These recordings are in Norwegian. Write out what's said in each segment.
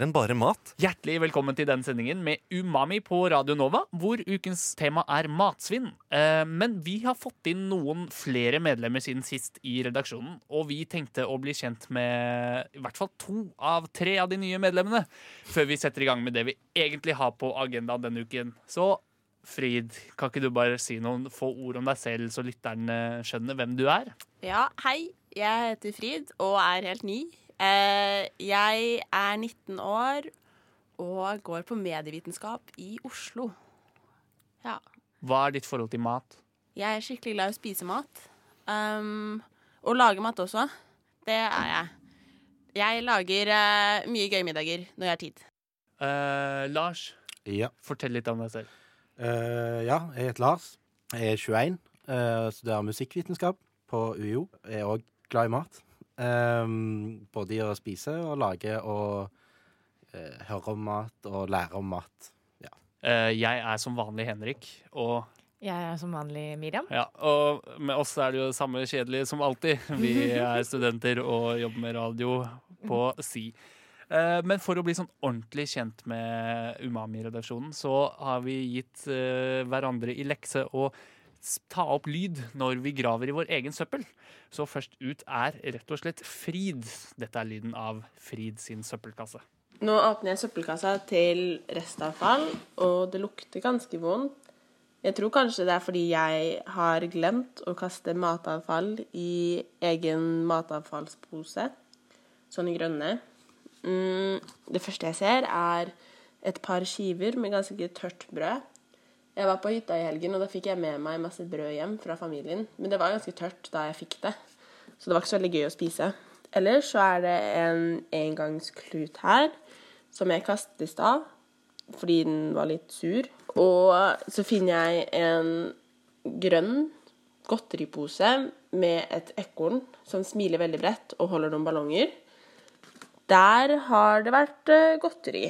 Mer enn bare mat. Hjertelig velkommen til den sendingen med Umami på Radio Nova, hvor ukens tema er matsvinn. Eh, Men vi har fått inn noen flere medlemmer siden sist i redaksjonen, og vi tenkte å bli kjent med i hvert fall to av tre av de nye medlemmene, før vi setter i gang med det vi egentlig har på agendaen denne uken. Så Frid, kan ikke du bare si noen få ord om deg selv, så lytterne skjønner hvem du er? Ja, hei. Jeg heter Frid og er helt ny. Eh, jeg er 19 år og går på medievitenskap i Oslo. Ja. Hva er ditt forhold til mat? Jeg er skikkelig glad i å spise mat. Um, og lage mat også. Det er jeg. Jeg lager uh, mye gøye middager når jeg har tid. Uh, Lars, Ja. fortell litt om deg selv. Uh, ja, jeg heter Lars. Jeg er 21. Uh, studerer musikkvitenskap på UiO. Jeg er òg glad i mat. Um, både i å spise og lage og uh, høre om mat og lære om mat. Eh, jeg er som vanlig Henrik, og Jeg er som vanlig Miriam. Ja, og med oss er det jo det samme kjedelige som alltid. Vi er studenter og jobber med radio på Si. Uh, Men for å bli sånn ordentlig kjent med Umami-redaksjonen, så har vi gitt hverandre i lekse å ta opp lyd når vi graver i vår egen søppel. Så først ut er rett og slett Frid. Dette er lyden av Frid sin søppelkasse. Nå åpner jeg søppelkassa til restavfall, og det lukter ganske vondt. Jeg tror kanskje det er fordi jeg har glemt å kaste matavfall i egen matavfallspose, sånne grønne. Mm, det første jeg ser, er et par skiver med ganske tørt brød. Jeg var på hytta i helgen, og da fikk jeg med meg masse brød hjem fra familien. Men det var ganske tørt da jeg fikk det, så det var ikke så veldig gøy å spise. Ellers så er det en engangsklut her, som jeg kastet i stad, fordi den var litt sur. Og så finner jeg en grønn godteripose med et ekorn som smiler veldig bredt og holder noen ballonger. Der har det vært eh, godteri.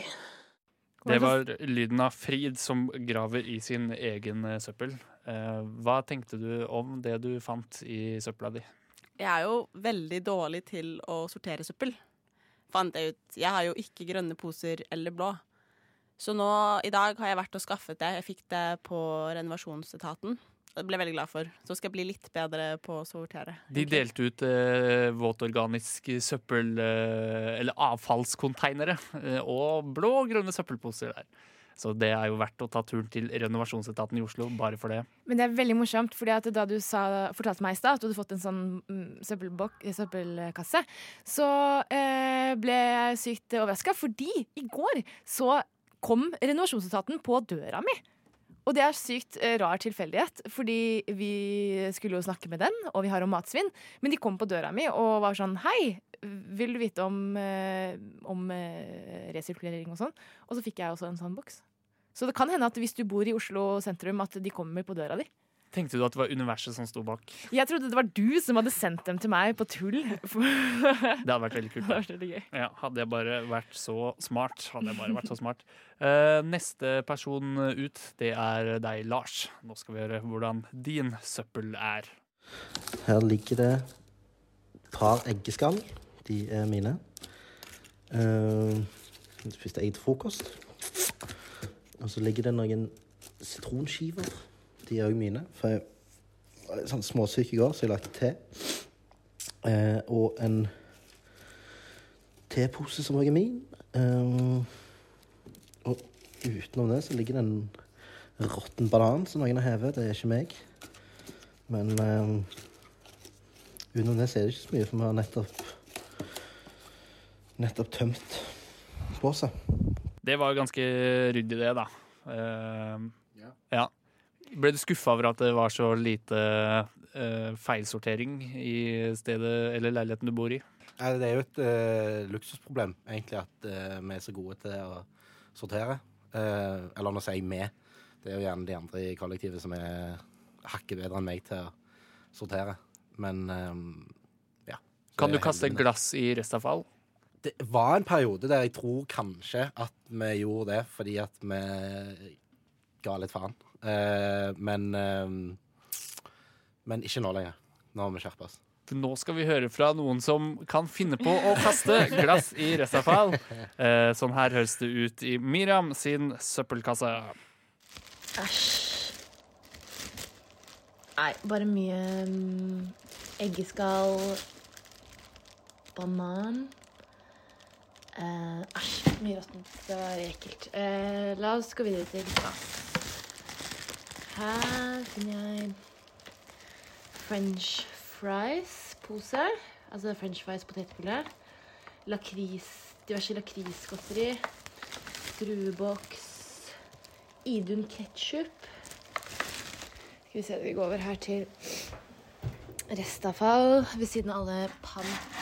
Det var lyden av Frid som graver i sin egen eh, søppel. Eh, Hva tenkte du om det du fant i søpla di? Jeg er jo veldig dårlig til å sortere søppel. Fant jeg ut. Jeg har jo ikke grønne poser eller blå. Så nå i dag har jeg vært og skaffet det. Jeg fikk det på renovasjonsetaten. Det ble jeg veldig glad for. Så skal jeg bli litt bedre på å sortere. De delte ut eh, våtorganisk søppel, eh, eller avfallskonteinere, eh, og blå og grønne søppelposer der. Så det er jo verdt å ta turen til renovasjonsetaten i Oslo bare for det. Men det er veldig morsomt, fordi at da du sa, fortalte meg i stad at du hadde fått en sånn mm, søppelkasse, så eh, ble jeg sykt overraska, fordi i går så kom renovasjonsetaten på døra mi. Og det er sykt eh, rar tilfeldighet, fordi vi skulle jo snakke med den, og vi har om matsvinn, men de kom på døra mi og var sånn Hei, vil du vite om, eh, om eh, resirkulering og sånn? Og så fikk jeg også en sånn boks. Så det kan hende at hvis du bor i Oslo sentrum, at de kommer på døra di. Tenkte du at det var universet som sto bak? Jeg trodde det var du som hadde sendt dem til meg på tull. Det hadde vært veldig kult. Det hadde, veldig gøy. Ja, hadde jeg bare vært så smart. Hadde jeg bare vært så smart. Uh, neste person ut, det er deg, Lars. Nå skal vi høre hvordan din søppel er. Her ligger det et par eggeskall. De er mine. Uh, spiste egg til frokost. Og så ligger det noen sitronskiver. De er òg mine. For jeg var litt sånn småsyk i går, så jeg lagde te. Eh, og en tepose som òg er min. Eh, og utenom det så ligger det en råtten banan som noen har hevet. Det er ikke meg. Men eh, utenom det så er det ikke så mye, for vi har nettopp nettopp tømt båset. Det var ganske ryddig, det, da. Uh, Ja. ja. Ble du skuffa over at det var så lite uh, feilsortering i stedet eller leiligheten du bor i? Det er jo et uh, luksusproblem, egentlig, at uh, vi er så gode til å sortere. Eller nå sier jeg vi. Det er jo gjerne de andre i kollektivet som er hakket bedre enn meg til å sortere. Men ja. Kan du kaste glass i restavfall? Det var en periode der jeg tror kanskje at vi gjorde det fordi at vi ga litt faen. Eh, men eh, Men ikke nå lenger. Nå har vi skjerpa oss. Nå skal vi høre fra noen som kan finne på å kaste glass i restavfall. Eh, sånn her høres det ut i Miriam sin søppelkasse. Æsj. Nei, bare mye um, eggeskall, banan Eh, Æsj, mye råttent. Det var ekkelt. Eh, la oss gå videre til glass. Her finner jeg french fries-pose. Altså french fries potetgull. Lakris, diverse lakrisgodteri. Drueboks. Idun ketsjup. Skal vi se, vi går over her til restavfall ved siden av alle pant.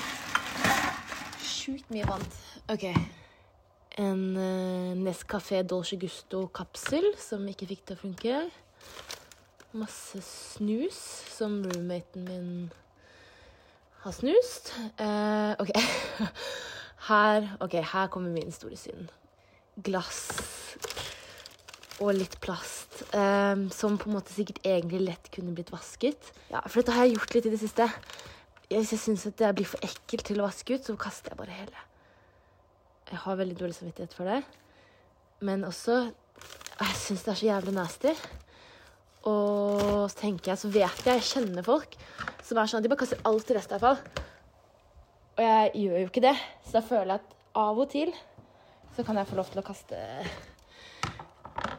Sjukt mye pant. OK. En uh, Nescafé Dolce Gusto-kapsel som ikke fikk til å funke. Masse snus som roommaten min har snust. Eh, OK. Her, ok, her kommer min store synd. Glass og litt plast. eh, som på en måte sikkert egentlig lett kunne blitt vasket. Ja, For dette har jeg gjort litt i det siste. Hvis jeg syns det blir for ekkelt til å vaske ut, så kaster jeg bare hele. Jeg har veldig dårlig samvittighet for det. Men også Jeg syns det er så jævlig nasty. Og så tenker jeg, så vet jeg, jeg kjenner folk som er sånn at de bare kaster alt i restavfall. Og jeg gjør jo ikke det, så da føler jeg at av og til så kan jeg få lov til å kaste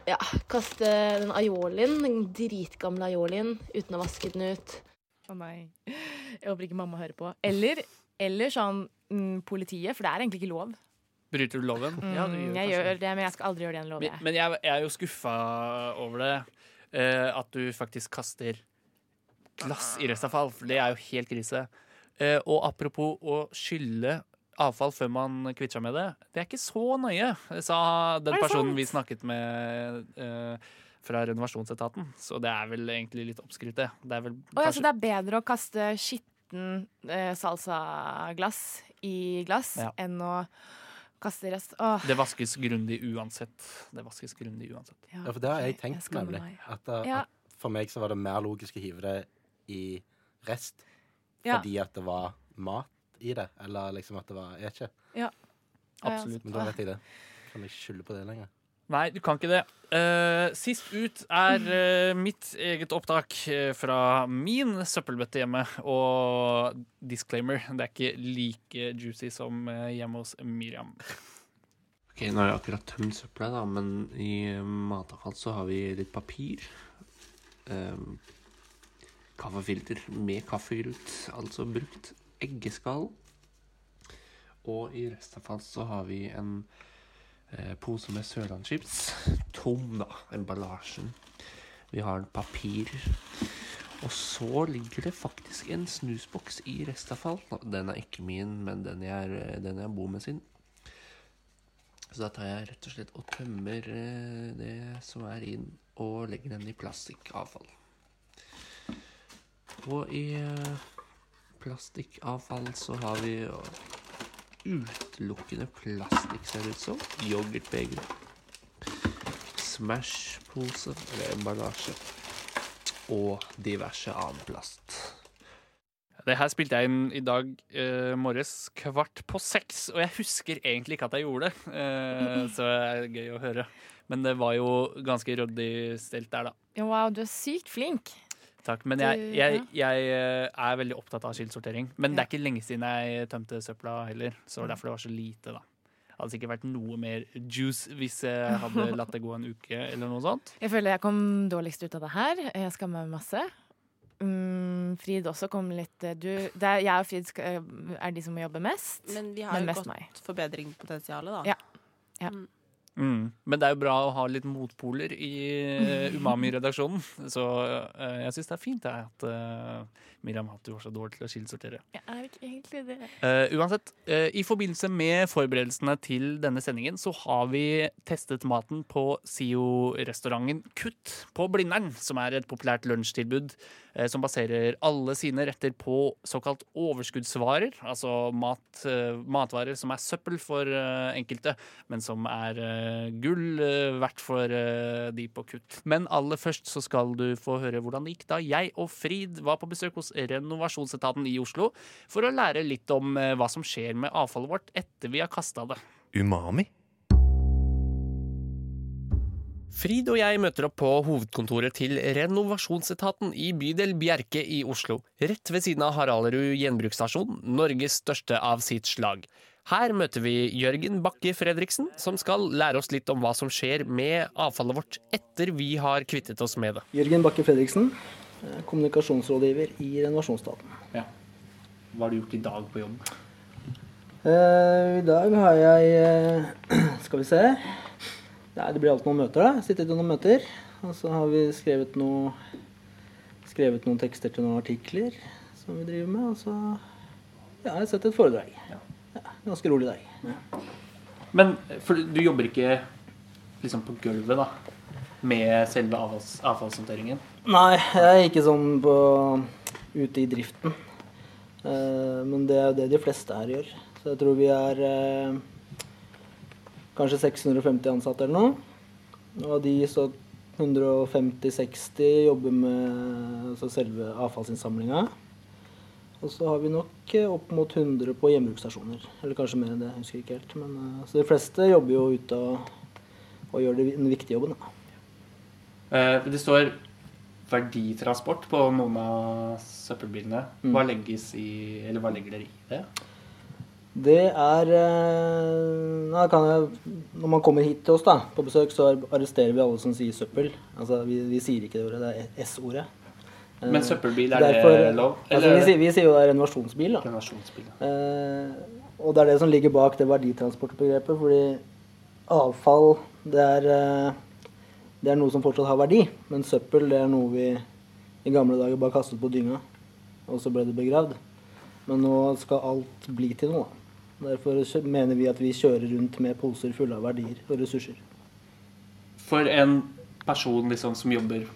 Ja, kaste den aiolien, den dritgamle aiolien, uten å vaske den ut. Å nei. Jeg håper ikke mamma hører på. Eller, eller sånn mm, politiet, for det er egentlig ikke lov. Bryter du loven? Mm, Ja, du gjør jeg kanskje gjør det. det, men jeg skal aldri gjøre det igjen, lover Men, jeg. men jeg, jeg er jo skuffa over det. Eh, at du faktisk kaster glass i restavfall, for det er jo helt krise. Eh, og apropos å skylle avfall før man kvitter seg med det, det er ikke så nøye, sa den Er personen sant? vi snakket med eh, fra renovasjonsetaten. Så det er vel egentlig litt oppskrytt, det. Det er vel oh, ja, så det er bedre å kaste skitten eh, salsaglass i glass Ja. enn å kaste rest. Åh, Det vaskes grundig uansett. Det vaskes grundig uansett. Ja, for det har jeg tenkt, jeg nemlig. At, uh, Ja. at for meg så var det mer logisk å hive det i rest. Ja. Fordi at det var mat i det. Eller liksom at det var Jeg vet ikke. Ja, ja. Absolutt. Men da vet jeg det. Kan jeg skylde på det lenger? Nei, du kan ikke det. Uh, sist ut er uh, mitt eget opptak eh, fra min søppelbøtte hjemme. Og disclaimer, det er ikke like juicy som hjemme hos Miriam. Ok, Nå har jeg akkurat tømt søpla, da, men i matavfall så har vi litt papir. Um, kaffefilter med kaffegrut, altså brukt eggeskall. Og i restavfall så har vi en pose med sørlandschips. Tom, da, emballasjen. Vi har en papir. Og så ligger det faktisk en snusboks i restavfall. Den er ikke min, men den jeg, den jeg bor med sin. Så da tar jeg rett og slett og tømmer eh, det som er inn, og legger den i plastikkavfall. Og i eh, plastikkavfall så har vi eh, utelukkende plastikk, ser det ut som. Yoghurtbeger. Smash-pose, eller emballasje. Og diverse annen plast. Det her spilte jeg inn i dag eh, morges kvart på seks, og jeg husker egentlig ikke at jeg gjorde det. Eh, så det er gøy å høre. Men det var jo ganske ryddig stelt der, da. Wow, du er sykt flink. Takk. Men jeg, jeg, jeg eh, er veldig opptatt av skillsortering. Men det er ikke lenge siden jeg tømte søpla heller, så derfor det var så lite, da. Det hadde sikkert vært noe mer juice hvis jeg hadde latt det gå en uke eller noe sånt. Jeg føler jeg kom dårligst ut av det her. Jeg skammer meg masse. Mm, Frid også kom litt eh, du, det er, Jeg og Frid skal, er de som må jobbe mest. Men vi har Men jo godt meg. forbedringspotensial, da. Ja. Ja. Mm. Mm. Men det er jo bra å ha litt motpoler i eh, Umami-redaksjonen. Så uh, jeg syns det er fint det, at uh, Miriam Hatu var så dårlig til å kildesortere. Jeg er ikke egentlig det. Eh, uansett, eh, i forbindelse med forberedelsene til denne sendingen, så har vi testet maten på SIO-restauranten Kutt på Blindern, som er et populært lunsjtilbud som baserer alle sine retter på såkalt overskuddsvarer. Altså mat, eh, matvarer som er søppel for eh, enkelte, men som er eh, gull eh, verdt for eh, de på Kutt. Men aller først så skal du få høre hvordan det gikk da jeg og Frid var på besøk hos Renovasjonsetaten i Oslo for å lære litt om eh, hva som skjer med avfallet vårt etter vi har kasta det. Umami? Frid og jeg møter opp på hovedkontoret til Renovasjonsetaten i bydel Bjerke i Oslo, rett ved siden av Haralderud gjenbruksstasjon, Norges største av sitt slag. Her møter vi Jørgen Bakke Fredriksen, som skal lære oss litt om hva som skjer med avfallet vårt etter vi har kvittet oss med det. Jørgen Bakke Fredriksen, eh, kommunikasjonsrådgiver i Renovasjonsstaten. Hva har du gjort i dag på jobb? Eh, I dag har jeg eh, Skal vi se. Nei, det blir alltid noen møter, da. Sittet i noen møter. Og så har vi skrevet noe Skrevet noen tekster til noen artikler som vi driver med. Og så ja, jeg har sett et foredrag. Ja, ganske rolig dag. Men for du jobber ikke liksom på gulvet, da? Med selve avfalls, avfallshåndteringen? Nei, jeg er ikke sånn på, ute i driften. Eh, men det er jo det de fleste her gjør. Så jeg tror vi er eh, kanskje 650 ansatte eller noe. Og de så 150-60 jobber med altså selve avfallsinnsamlinga. Og så har vi nok eh, opp mot 100 på gjenbruksstasjoner. Eller kanskje mer enn det, jeg husker ikke helt. Men, eh, så de fleste jobber jo ute og, og gjør den viktige jobben. Da. Eh, det står verditransport på noen av søppelbilene. Mm. Hva legges i Eller hva legger dere i det? Det er eh, da kan jeg, Når man kommer hit til oss da, på besøk, så arresterer vi alle som sier søppel. Altså, vi, vi sier ikke det ordet, det er S-ordet. Eh, Men søppelbil, er derfor- det lov? Altså, vi, vi sier jo det er renovasjonsbil. da. Renovasjonsbil. Eh, og det er det som ligger bak det verditransportbegrepet. Fordi avfall, det er, eh, det er noe som fortsatt har verdi. Men søppel, det er noe vi i gamle dager bare kastet på dynga. Og så ble det begravd. Men nå skal alt bli til noe. Derfor mener vi at vi kjører rundt med poser fulle av verdier og ressurser. For en person liksom som jobber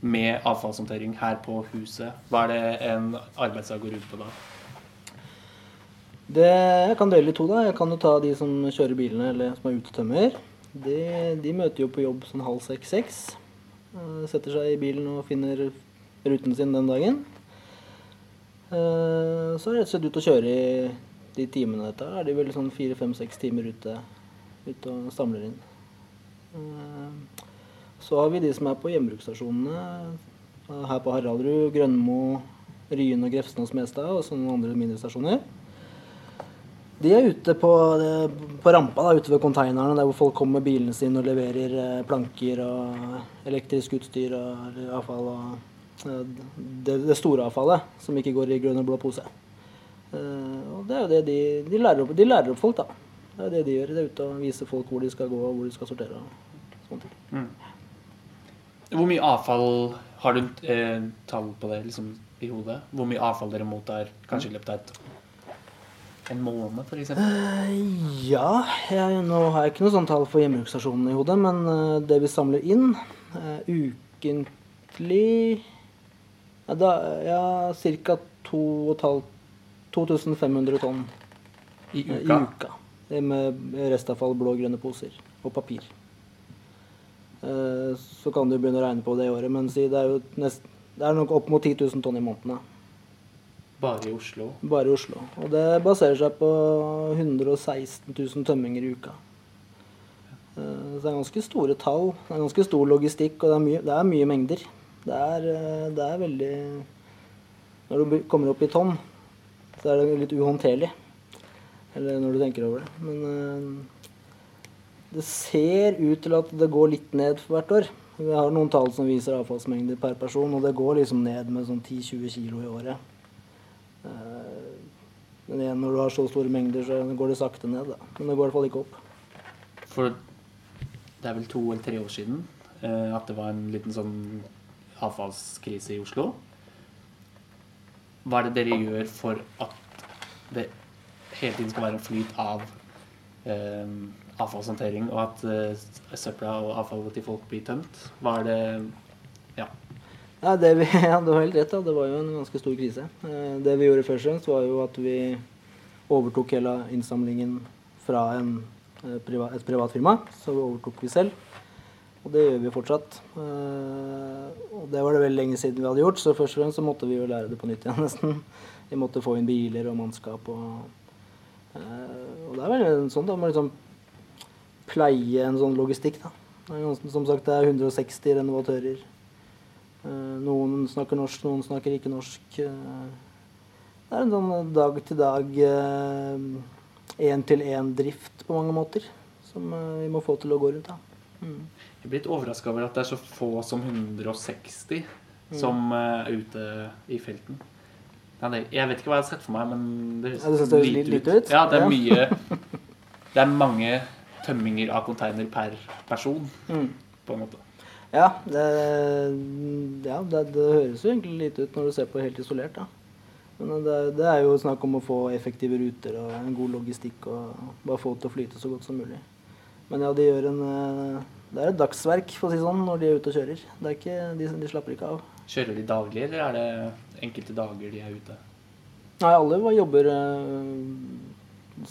med avfallshåndtering her på huset, hva er det en arbeidsdag går ut på da? Det, jeg kan dele i to. da. Jeg kan jo ta de som kjører bilene, eller som er utetømmer. De, de møter jo på jobb sånn halv seks-seks. Eh, Setter seg i bilen og finner ruten sin den dagen. Eh, Så er det rett og slett ut og kjøre i de timene dette er. De vel sånn fire-fem-seks timer ute, ute og samler inn. Eh, Så har vi de som er på gjenbruksstasjonene. eh, Her på Haraldrud, Grønmo, Ryen og Grefsen og Smestad og så noen andre mindre stasjoner. De er ute på, eh, på rampa, da, ute ved konteinerne, der hvor folk kommer med bilene sine og leverer planker og elektrisk utstyr og avfall. og det, det store avfallet, som ikke går i grønn og blå pose. Eh, og det er jo det de, de, lærer opp, de lærer opp folk, da. Det er det de gjør. Det er ute og viser folk hvor de skal gå og hvor de skal sortere. og sånne ting. Hvor mye avfall Har du eh, tall på det liksom, i hodet? Hvor mye avfall dere mottar kanskje i løpet av et, en måned, f.eks.? Uh, Ja, jeg, nå har jeg ikke noe sånt tall for hjemmebruksstasjonen i hodet, men uh, det vi samler inn uh, ukentlig Ja, da, ja ca. 2500 tonn I uka? i uka. Det Med restavfall, blå og grønne poser og papir. Eh, Så kan du begynne å regne på det i året, men si det er jo nest, det er nok opp mot 10 000 tonn i måneden. Bare i Oslo? Bare i Oslo. Og det baserer seg på 116 000 tømminger i uka. Eh, Så det er ganske store tall. Det er ganske stor logistikk, og det er mye, det er mye mengder. Det er, eh, det er veldig Når du kommer opp i tonn, så er det litt uhåndterlig. Eller når du tenker over det. Men eh, det ser ut til at det går litt ned for hvert år. Vi har noen tall som viser avfallsmengder per person, og det går liksom ned med sånn 10-20 kilo i året. Eh, Men igjen, når du har så store mengder, så går det sakte ned. Da. Men det går i hvert fall ikke opp. For det er vel to eller tre år siden eh, at det var en liten sånn avfallskrise i Oslo. Hva er det dere gjør for at det hele tiden skal være en flyt av eh, avfallshåndtering, og at eh, søpla og avfallet til folk blir tømt? Hva er det Ja. Ja, det vi, ja, du har helt rett. da. Det var jo en ganske stor krise. Eh, Det vi gjorde først og fremst, var jo at vi overtok hele innsamlingen fra en, eh, et privat firma. Så overtok vi selv. Og det gjør vi fortsatt. Eh, Og det var det veldig lenge siden vi hadde gjort, så først og fremst så måtte vi jo lære det på nytt igjen, nesten. Vi måtte få inn biler og mannskap og eh, Og det er vel sånn, da. Man liksom pleie en sånn logistikk, da. Det er Som sagt, det er 160 renovatører. Eh, Noen snakker norsk, noen snakker ikke norsk. Det er en sånn dag-til-dag, én-til-én-drift på mange måter som vi må få til å gå rundt. da. Mm. Jeg er blitt overraska over at det er så få som 160 Mm. som eh, er ute i felten. Ja, jeg vet ikke hva jeg har sett for meg, men det Ja, ser litt lite ut. Ja, det er Ja. mye Det er mange tømminger av container per person, Mm. på en måte. Ja, det, ja det, det høres jo egentlig lite ut når du ser på helt isolert. da. Men det, det er jo snakk om å få effektive ruter og en god logistikk og bare få det til å flyte så godt som mulig. Men ja, de gjør en eh, Det er et dagsverk for å si sånn, når de er ute og kjører. Det er ikke, de, de slapper ikke av. Kjører de daglig, eller er det enkelte dager de er ute? Nei, alle jobber eh,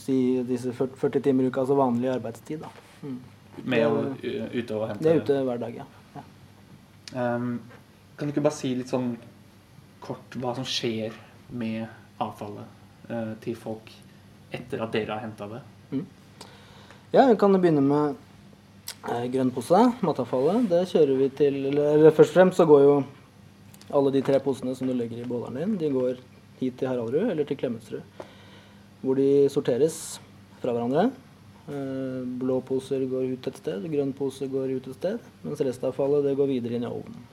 si disse 40, 40 timer i uka, altså vanlig arbeidstid. da. Mm. Med å ute og hente De er ute hver dag, ja. ja. Um, kan du ikke bare si litt sånn kort hva som skjer med avfallet uh, til folk etter at dere har henta det? Ja, vi kan begynne med grønn pose, matavfallet. Det kjører vi til eller, først og fremst så går jo alle de tre posene som du legger i beholderen din, de går hit til Haraldrud eller til Klemetsrud. Hvor de sorteres fra hverandre. Eh, blå poser går ut et sted, grønn pose går ut et sted. Mens restavfallet det går videre inn i ovnen.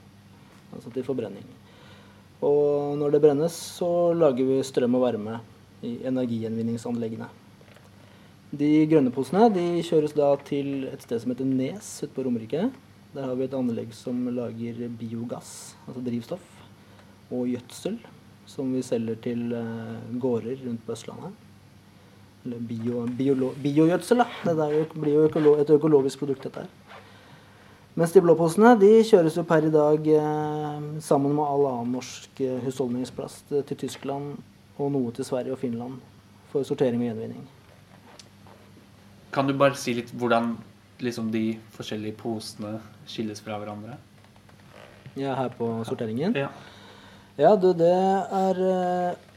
Altså til forbrenning. Og når det brennes, så lager vi strøm og varme i energigjenvinningsanleggene. De grønne posene de kjøres da til et sted som heter Nes ute på Romerike. Der har vi et anlegg som lager biogass, altså drivstoff, og gjødsel, som vi selger til eh, gårder rundt på Østlandet. Eller bio, biolo- da. Det jo- blir jo økolo et økologisk produkt, dette her. Mens de blå posene de kjøres jo per i dag eh, sammen med all annen norsk eh, husholdningsplast til Tyskland og noe til Sverige og Finland for sortering og gjenvinning. Kan du bare si litt hvordan liksom, de forskjellige posene skilles fra hverandre? Ja, her på sorteringen? Ja. Ja, du, det er eh,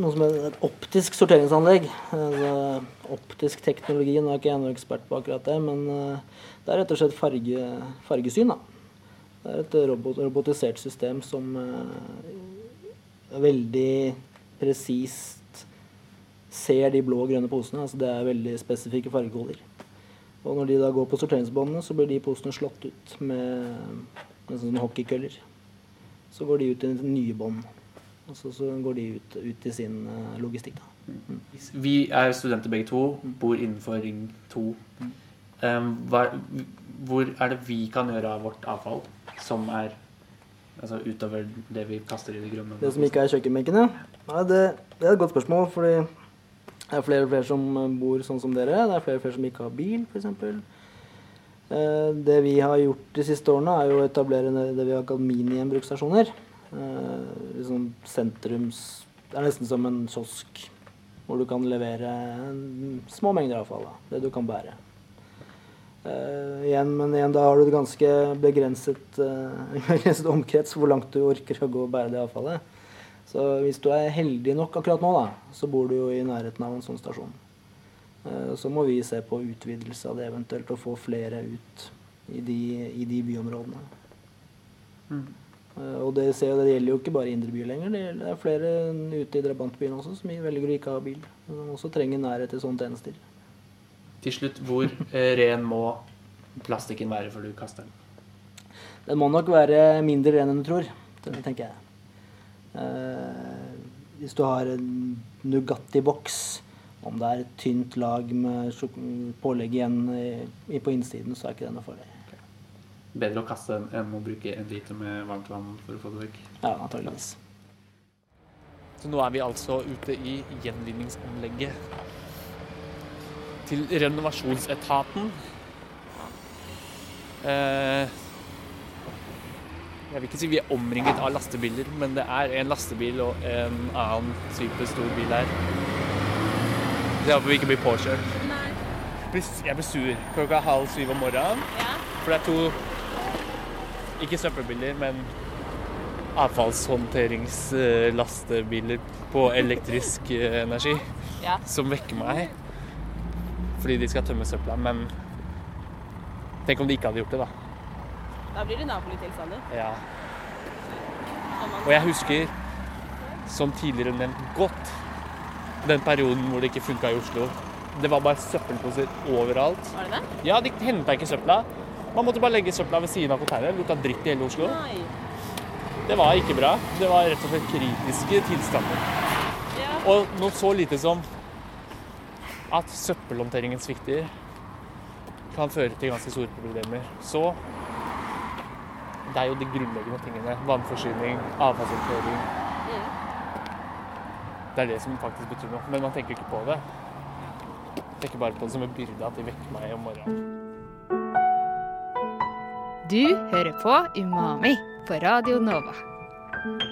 noe som er et optisk sorteringsanlegg. Altså, optisk teknologi, nå er ikke jeg noen ekspert på akkurat det, men eh, det er rett og slett farge, fargesyn, da. Det er et robot, robotisert system som er veldig presist ser de blå og grønne posene. Altså det er veldig spesifikke fargekoder. Og når de da går på sorteringsbåndene, så blir de posene slått ut med med sånne hockeykøller. Så går de ut i nye bånd. Og så, så går de ut, ut i sin eh, logistikk. Da. Vi er studenter begge to, bor innenfor Ring 2. Um, hva, hvor er det vi kan gjøre av vårt avfall som er altså utover det vi kaster i de grønne? Det som ikke er kjøkkenbenkene? Nei, det, det er et godt spørsmål, fordi det er flere og flere som eh, bor sånn som dere. Det er flere og flere som ikke har bil, f.eks. Eh, det vi har gjort de siste årene, er å etablere det vi har kalt minigjenbruksstasjoner. Eh, liksom sentrums Det er nesten som en kiosk hvor du kan levere små mengder avfall. Det du kan bære. Uh, igjen, men igjen, da har du et ganske begrenset, uh, begrenset omkrets hvor langt du orker å gå og bære det avfallet. Så hvis du er heldig nok akkurat nå, da, så bor du jo i nærheten av en sånn stasjon. Eh, så må vi se på utvidelse av det eventuelt, og få flere ut i de, i de byområdene. Mm. Eh, og det, ser, det gjelder jo ikke bare indre by lenger. Det gjelder- det er flere ute i drabantbyen også som velger å ikke ha bil. Som også trenger nærhet til sånne tjenester. Til slutt, hvor eh, ren må plastikken være før du kaster den? Den må nok være mindre ren enn du tror, det tenker jeg. Eh, hvis du har en Nugatti-boks Om det er et tynt lag med pålegg igjen på innsiden, så er ikke det noe farlig. Bedre å kaste enn å bruke en liter med varmt vann for å få det vekk. Ja, antageligvis. Så nå er vi altså ute i gjenvinningsanlegget til renovasjonsetaten. Eh, jeg vil ikke si vi er omringet av lastebiler, men det er en lastebil og en annen type stor bil her. Så jeg håper vi ikke blir påkjørt. Nei. Jeg blir sur klokka halv syv om morgenen. For det er to ikke søppelbiler, men avfallshåndteringslastebiler på elektrisk eh, energi Ja. som vekker meg fordi de skal tømme søpla. Men tenk om de ikke hadde gjort det, da. Da blir det Napoli-tilstander. Ja. Og jeg husker, som tidligere nevnt, godt den perioden hvor det ikke funka i Oslo. Det var bare søppelposer overalt. Var det det? Ja, de henta ikke søpla. Man måtte bare legge søpla ved siden av containeren. Lukta dritt i hele Oslo. Nei. Det var ikke bra. Det var rett og slett kritiske tilstander. Og noe så lite som at søppelhåndteringen svikter, kan føre til ganske store problemer. Så det er jo de grunnleggende tingene. Vannforsyning, avfallshåndtering. Det er det som faktisk betyr noe. Men man tenker ikke på det. Jeg tenker bare på det som en byrde at de vekker meg om morgenen. Du hører på Umami på Radio Nova.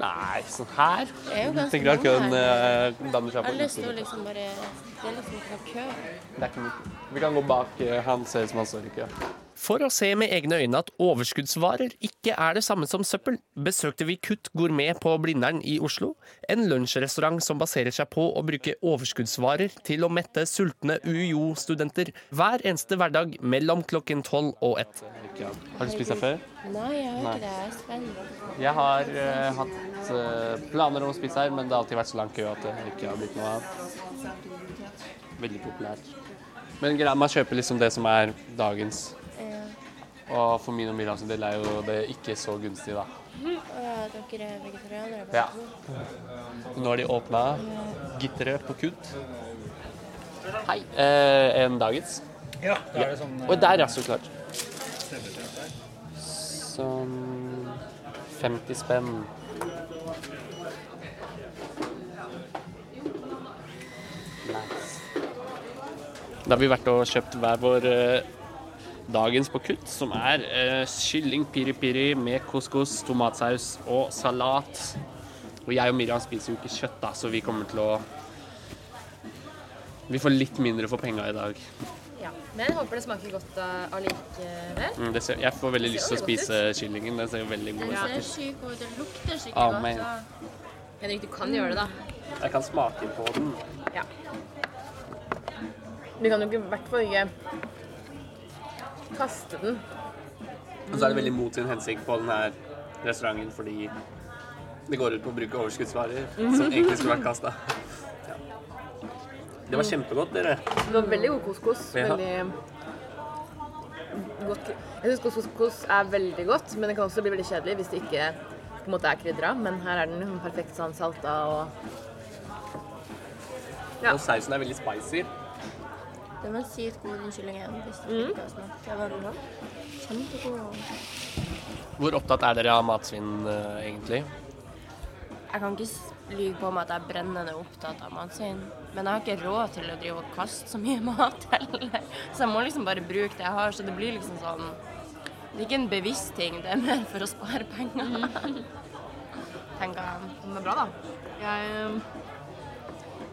Nei, sånn her. Det er jo ganske køen mange her. eh, danner seg Jeg har lyst til å liksom bare Det er liksom ikke noe kø. Det er ikke noe. Vi kan gå bak. eh, Han ser ut som han står i kø. For å se med egne øyne at overskuddsvarer ikke er det samme som søppel, besøkte vi Kutt gourmet på Blindern i Oslo. En lunsjrestaurant som baserer seg på å bruke overskuddsvarer til å mette sultne UiO-studenter hver eneste hverdag mellom klokken tolv og ett. Har du spist her før? Nei, jeg har ikke det. Jeg er spent. Jeg har uh, hatt uh, planer om å spise her, men det har alltid vært så lang kø at det ikke har blitt noe av. Veldig populært. Men man kjøper liksom det som er dagens. Ja. Og for min og Miriam sin del er jo det ikke så gunstig, da. Dere er vegetarianere? Ja. Nå har de åpna gitteret på kutt. Hei. Eh, en dagens? Ja, da er det sånn Og der, ja, så klart. Sånn 50 spenn. Nice. Da har vi vært og kjøpt hver vår eh, dagens på kutt, som er uh, kylling piri-piri med couscous, tomatsaus og salat. Og jeg og Miriam spiser jo ikke kjøtt, da, så vi kommer til å Vi får litt mindre for penga i dag. Ja. Men jeg håper det smaker godt uh, allikevel. Mm, ser, jeg får veldig lyst til å spise ut. kyllingen. Den ser jo veldig god Den ser ut. syk ut. det lukter skikkelig godt. Henrik, du kan gjøre det, da. Jeg kan smake på den. Ja. Du kan jo ikke i hvert fall ikke kaste den. Og så er det veldig mot sin hensikt på denne restauranten fordi det går ut på å bruke overskuddsvarer som egentlig skulle vært kasta. Ja. Det var kjempegodt, dere. Det var veldig god couscous. Ja. Veldig godt. Jeg syns couscous er veldig godt, men det kan også bli veldig kjedelig hvis det ikke på en måte er krydra. Men her er den perfekt sånn salta og Ja. Og sausen er veldig spicy. Den var sykt god, den kyllingen. Mm. kjempegod. Hvor opptatt er dere av matsvinn, uh, egentlig? Jeg kan ikke lyve på meg at jeg er brennende opptatt av matsvinn. Men jeg har ikke råd til å drive og kaste så mye mat heller. Så jeg må liksom bare bruke det jeg har. Så det blir liksom sånn Det er ikke en bevisst ting, det er mer for å spare penger. Tenker jeg. Men det er bra, da. Jeg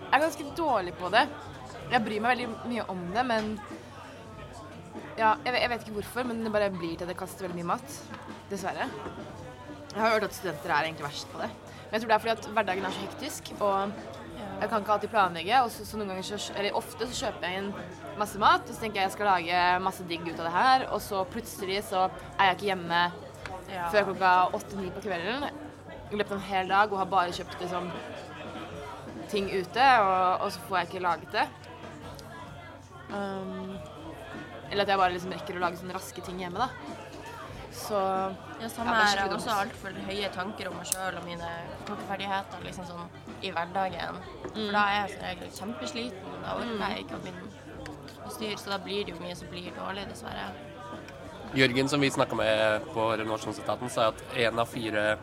jeg er ganske dårlig på det. Jeg bryr meg veldig mye om det, men ja, jeg, jeg vet ikke hvorfor, men det bare blir til at jeg kaster veldig mye mat. Dessverre. Jeg har hørt at studenter er egentlig verst på det. Men jeg tror det er fordi at hverdagen er så hektisk, og jeg kan ikke alltid planlegge. Og så, så noen ganger, så, eller ofte, så kjøper jeg inn masse mat, og så tenker jeg jeg skal lage masse digg ut av det her, og så plutselig så er jeg ikke hjemme Ja. før klokka åtte-ni på kvelden i løpet av en hel dag og har bare kjøpt liksom, ting ute, og, og så får jeg ikke laget det. Um, eller at jeg bare liksom rekker å lage sånne raske ting hjemme, da. Så Ja, samme Ja, her. er Jeg har også altfor høye tanker om meg sjøl og mine kokkeferdigheter liksom sånn i hverdagen. Mm. For da er jeg som regel kjempesliten. Da orker jeg ikke å begynne å styre, så da blir det jo mye som blir dårlig, dessverre. Jørgen, som vi snakka med på renovasjonsetaten, sa at én av fire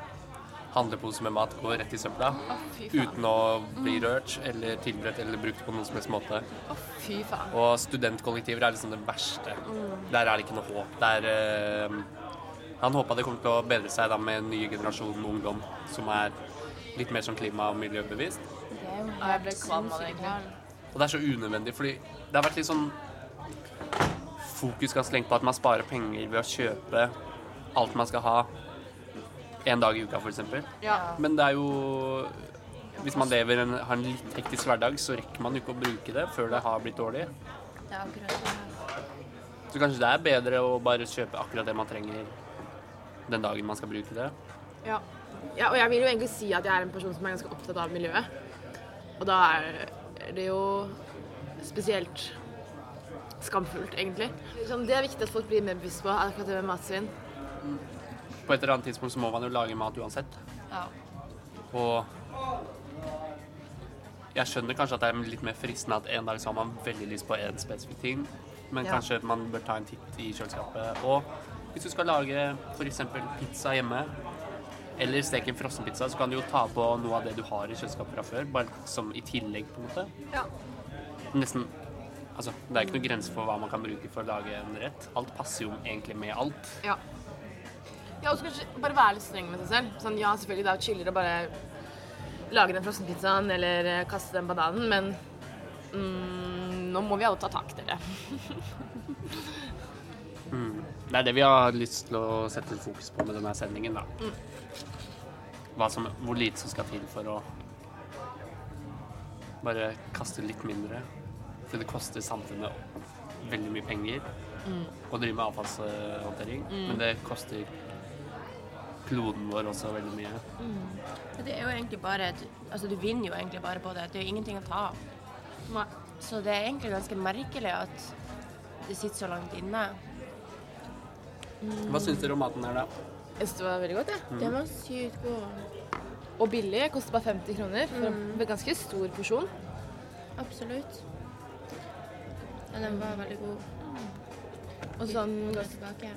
handleposer med mat går rett i søpla. oh, uten å bli rørt eller tilberedt eller brukt på noen som helst måte. Oh, fy faen. Og studentkollektiver er liksom det verste. Der er det ikke noe håp. Der, eh, han håpa det kom til å bedre seg da med en ny generasjon ungdom som er litt mer sånn klima- og miljøbevisst. Jeg ble kvalm av det, egentlig. Og det er så unødvendig, fordi det har vært litt sånn fokus ganske lenge på at man sparer penger ved å kjøpe alt man skal ha en dag i uka, f.eks. Ja. Men det er jo Hvis man lever en, har en litt hektisk hverdag, så rekker man jo ikke å bruke det før det har blitt dårlig. Det er akkurat det. Så kanskje det er bedre å bare kjøpe akkurat det man trenger den dagen man skal bruke det. Ja. ja, og jeg vil jo egentlig si at jeg er en person som er ganske opptatt av miljøet. Og da er det jo spesielt skamfullt, egentlig. Sånn, det er viktig at folk blir mer bevisst på akkurat det med matsvinn. På et eller annet tidspunkt så må man jo lage mat uansett. Ja. Og jeg skjønner kanskje at det er litt mer fristende at en dag så har man veldig lyst på en spesifikk ting, men Ja. kanskje man bør ta en titt i kjøleskapet. Og hvis du skal lage f.eks. pizza hjemme, eller steke en frossenpizza, så kan du jo ta på noe av det du har i kjøleskapet fra før, bare som i tillegg, på en måte. Ja. Nesten Altså, det er ikke noen grense for hva man kan bruke for å lage en rett. Alt passer jo egentlig med alt. Ja. Ja, og så kanskje bare være litt streng med seg selv. Sånn, ja, selvfølgelig, det er jo chillere å bare lage den frossenpizzaen eller eh, kaste den bananen, men mm, nå må vi alle ta tak, dere. Det er det vi har lyst til å sette fokus på med denne sendingen, da. Hva som, hvor lite som skal til for å bare kaste litt mindre. For det koster samfunnet veldig mye penger å drive med avfallshåndtering. Men det koster kloden vår også veldig mye. Mm. Det er jo egentlig bare et, Altså, du vinner jo egentlig bare på det. Det er jo ingenting å ta av. Så det er egentlig ganske merkelig at det sitter så langt inne. Hva syns dere om maten her, da? Jeg synes det var veldig godt, jeg. Den var sykt god. Og billig. Koster bare 50 kroner for en ganske stor porsjon. Absolutt. Ja, den var veldig god. Og sånn tilbake.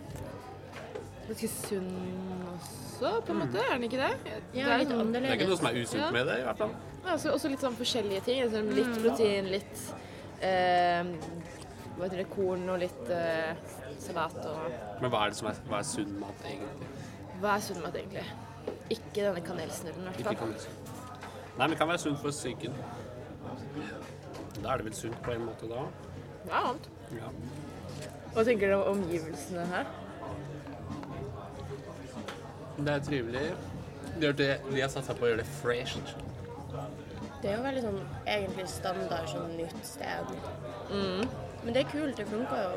Ganske sunn også, på en måte. Er den ikke det? Ja, Det er litt sånn- Det er ikke noe som er usunt Ja. med det, i hvert fall. Ja, også, også litt sånn forskjellige ting. Sånn litt protein, litt eh, hva heter det, korn og litt eh, salat og Men hva er det som er, hva er sunn mat, egentlig? Hva er sunn mat, egentlig? Ikke denne kanelsnurren, i hvert Ikke fall. kan Nei, men det kan være sunt for psyken. Da er det vel sunt på en måte, da? Ja, annet. Ja. Hva tenker du om omgivelsene her? Det er trivelig. De det, de har satsa på å gjøre det fresh. Det er jo veldig sånn egentlig standard sånn nytt sted. Men det er kult. Det funker jo.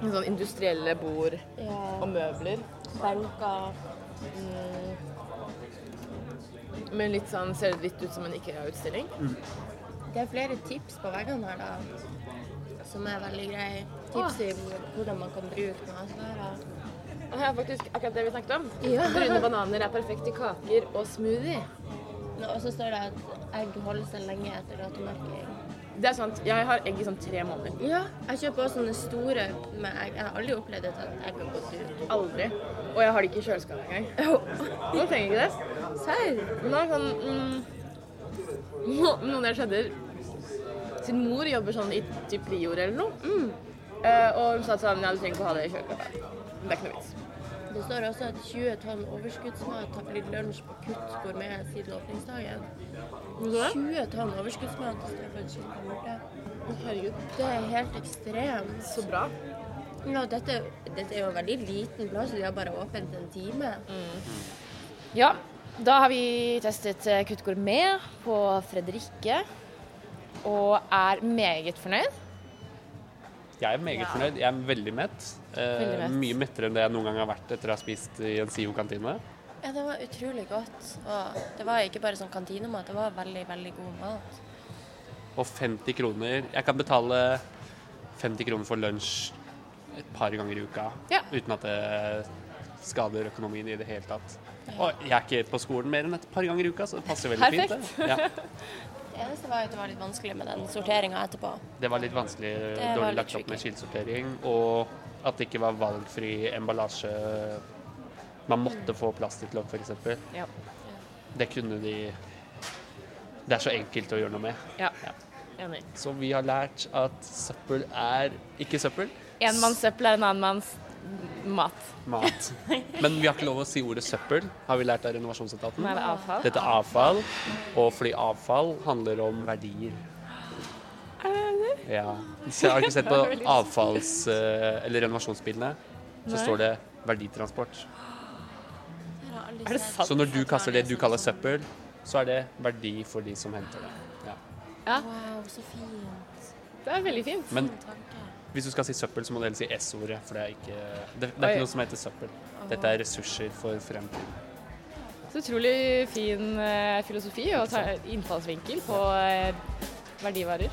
Sånn industrielle bord Ja. og møbler. Benker. Men litt sånn, ser det litt ut som en IKEA-utstilling. Det er flere tips på veggene her, da. Som er veldig greie. Tips i hvordan man kan bruke matvarer. Og her er faktisk akkurat det vi snakket om. Ja. Brune bananer er perfekt i kaker og smoothie. Og så står det at egg holder seg lenge etter datomerking. Det er sant. Jeg har egg i sånn tre måneder. Ja, jeg kjøper også sånne store med egg. Jeg har aldri opplevd at egg har gått ut. Aldri. Og jeg har det ikke i kjøleskapet engang. Nå trenger jeg ikke det. Serr. Nå er sånn mm, Noen der skjedde Sin mor jobber sånn i typ Prior eller noe. Eh, og hun sa sånn Ja, du trenger ikke å ha det i kjøleskapet. Det er ikke noe vits. Det står også at 20 tonn overskuddsmat har blitt lunsj på Kutt gourmet siden åpningsdagen. Hva sa du? 20 tonn overskuddsmat står for en. Å, Herregud. Det er helt ekstremt. Så bra. Ja, dette, dette er jo en veldig liten plass, de har bare åpent en time. Ja, da har vi testet eh, Kutt gourmet på Fredrikke. Og er meget fornøyd. Jeg er meget Ja. fornøyd. Jeg er veldig mett. Eh, Mye mettere enn det jeg noen gang har vært etter å ha spist i en SIO-kantine. Ja, det var utrolig godt. Og det var ikke bare sånn kantinemat, det var veldig, veldig god mat. Og 50 kroner Jeg kan betale 50 kroner for lunsj et par ganger i uka Ja. uten at det skader økonomien i det hele tatt. Og jeg er ikke på skolen mer enn et par ganger i uka, så det passer veldig fint. Det. Ja. Det eneste var at det var litt vanskelig med den sorteringa etterpå. det var litt vanskelig, det dårlig litt lagt opp med kildesortering, og at det ikke var valgfri emballasje. Man måtte få plastikklokk, f.eks. Ja. Det kunne de Det er så enkelt å gjøre noe med. Ja. Enig. Så vi har lært at søppel er ikke søppel. En manns søppel er en annen manns mat. Mat. Men vi har ikke lov å si ordet søppel, har vi lært av renovasjonsetaten. Nei, det er avfall. Dette er avfall, og fordi avfall handler om verdier. Er det det? Ja. Så jeg har ikke sett på avfalls- eh, eller renovasjonsbilene, så Nei. står det verditransport. Er det sant? Så når du kaster det du kaller søppel, så er det verdi for de som henter det. Ja. Ja, Wow, så fint. det er veldig fint. Men hvis du skal si søppel, så må du heller si S-ordet, for det er ikke det, det er ikke noe som heter søppel. Dette er ressurser for fremtiden. Så utrolig fin eh, filosofi og ta- innfallsvinkel på eh, verdivarer.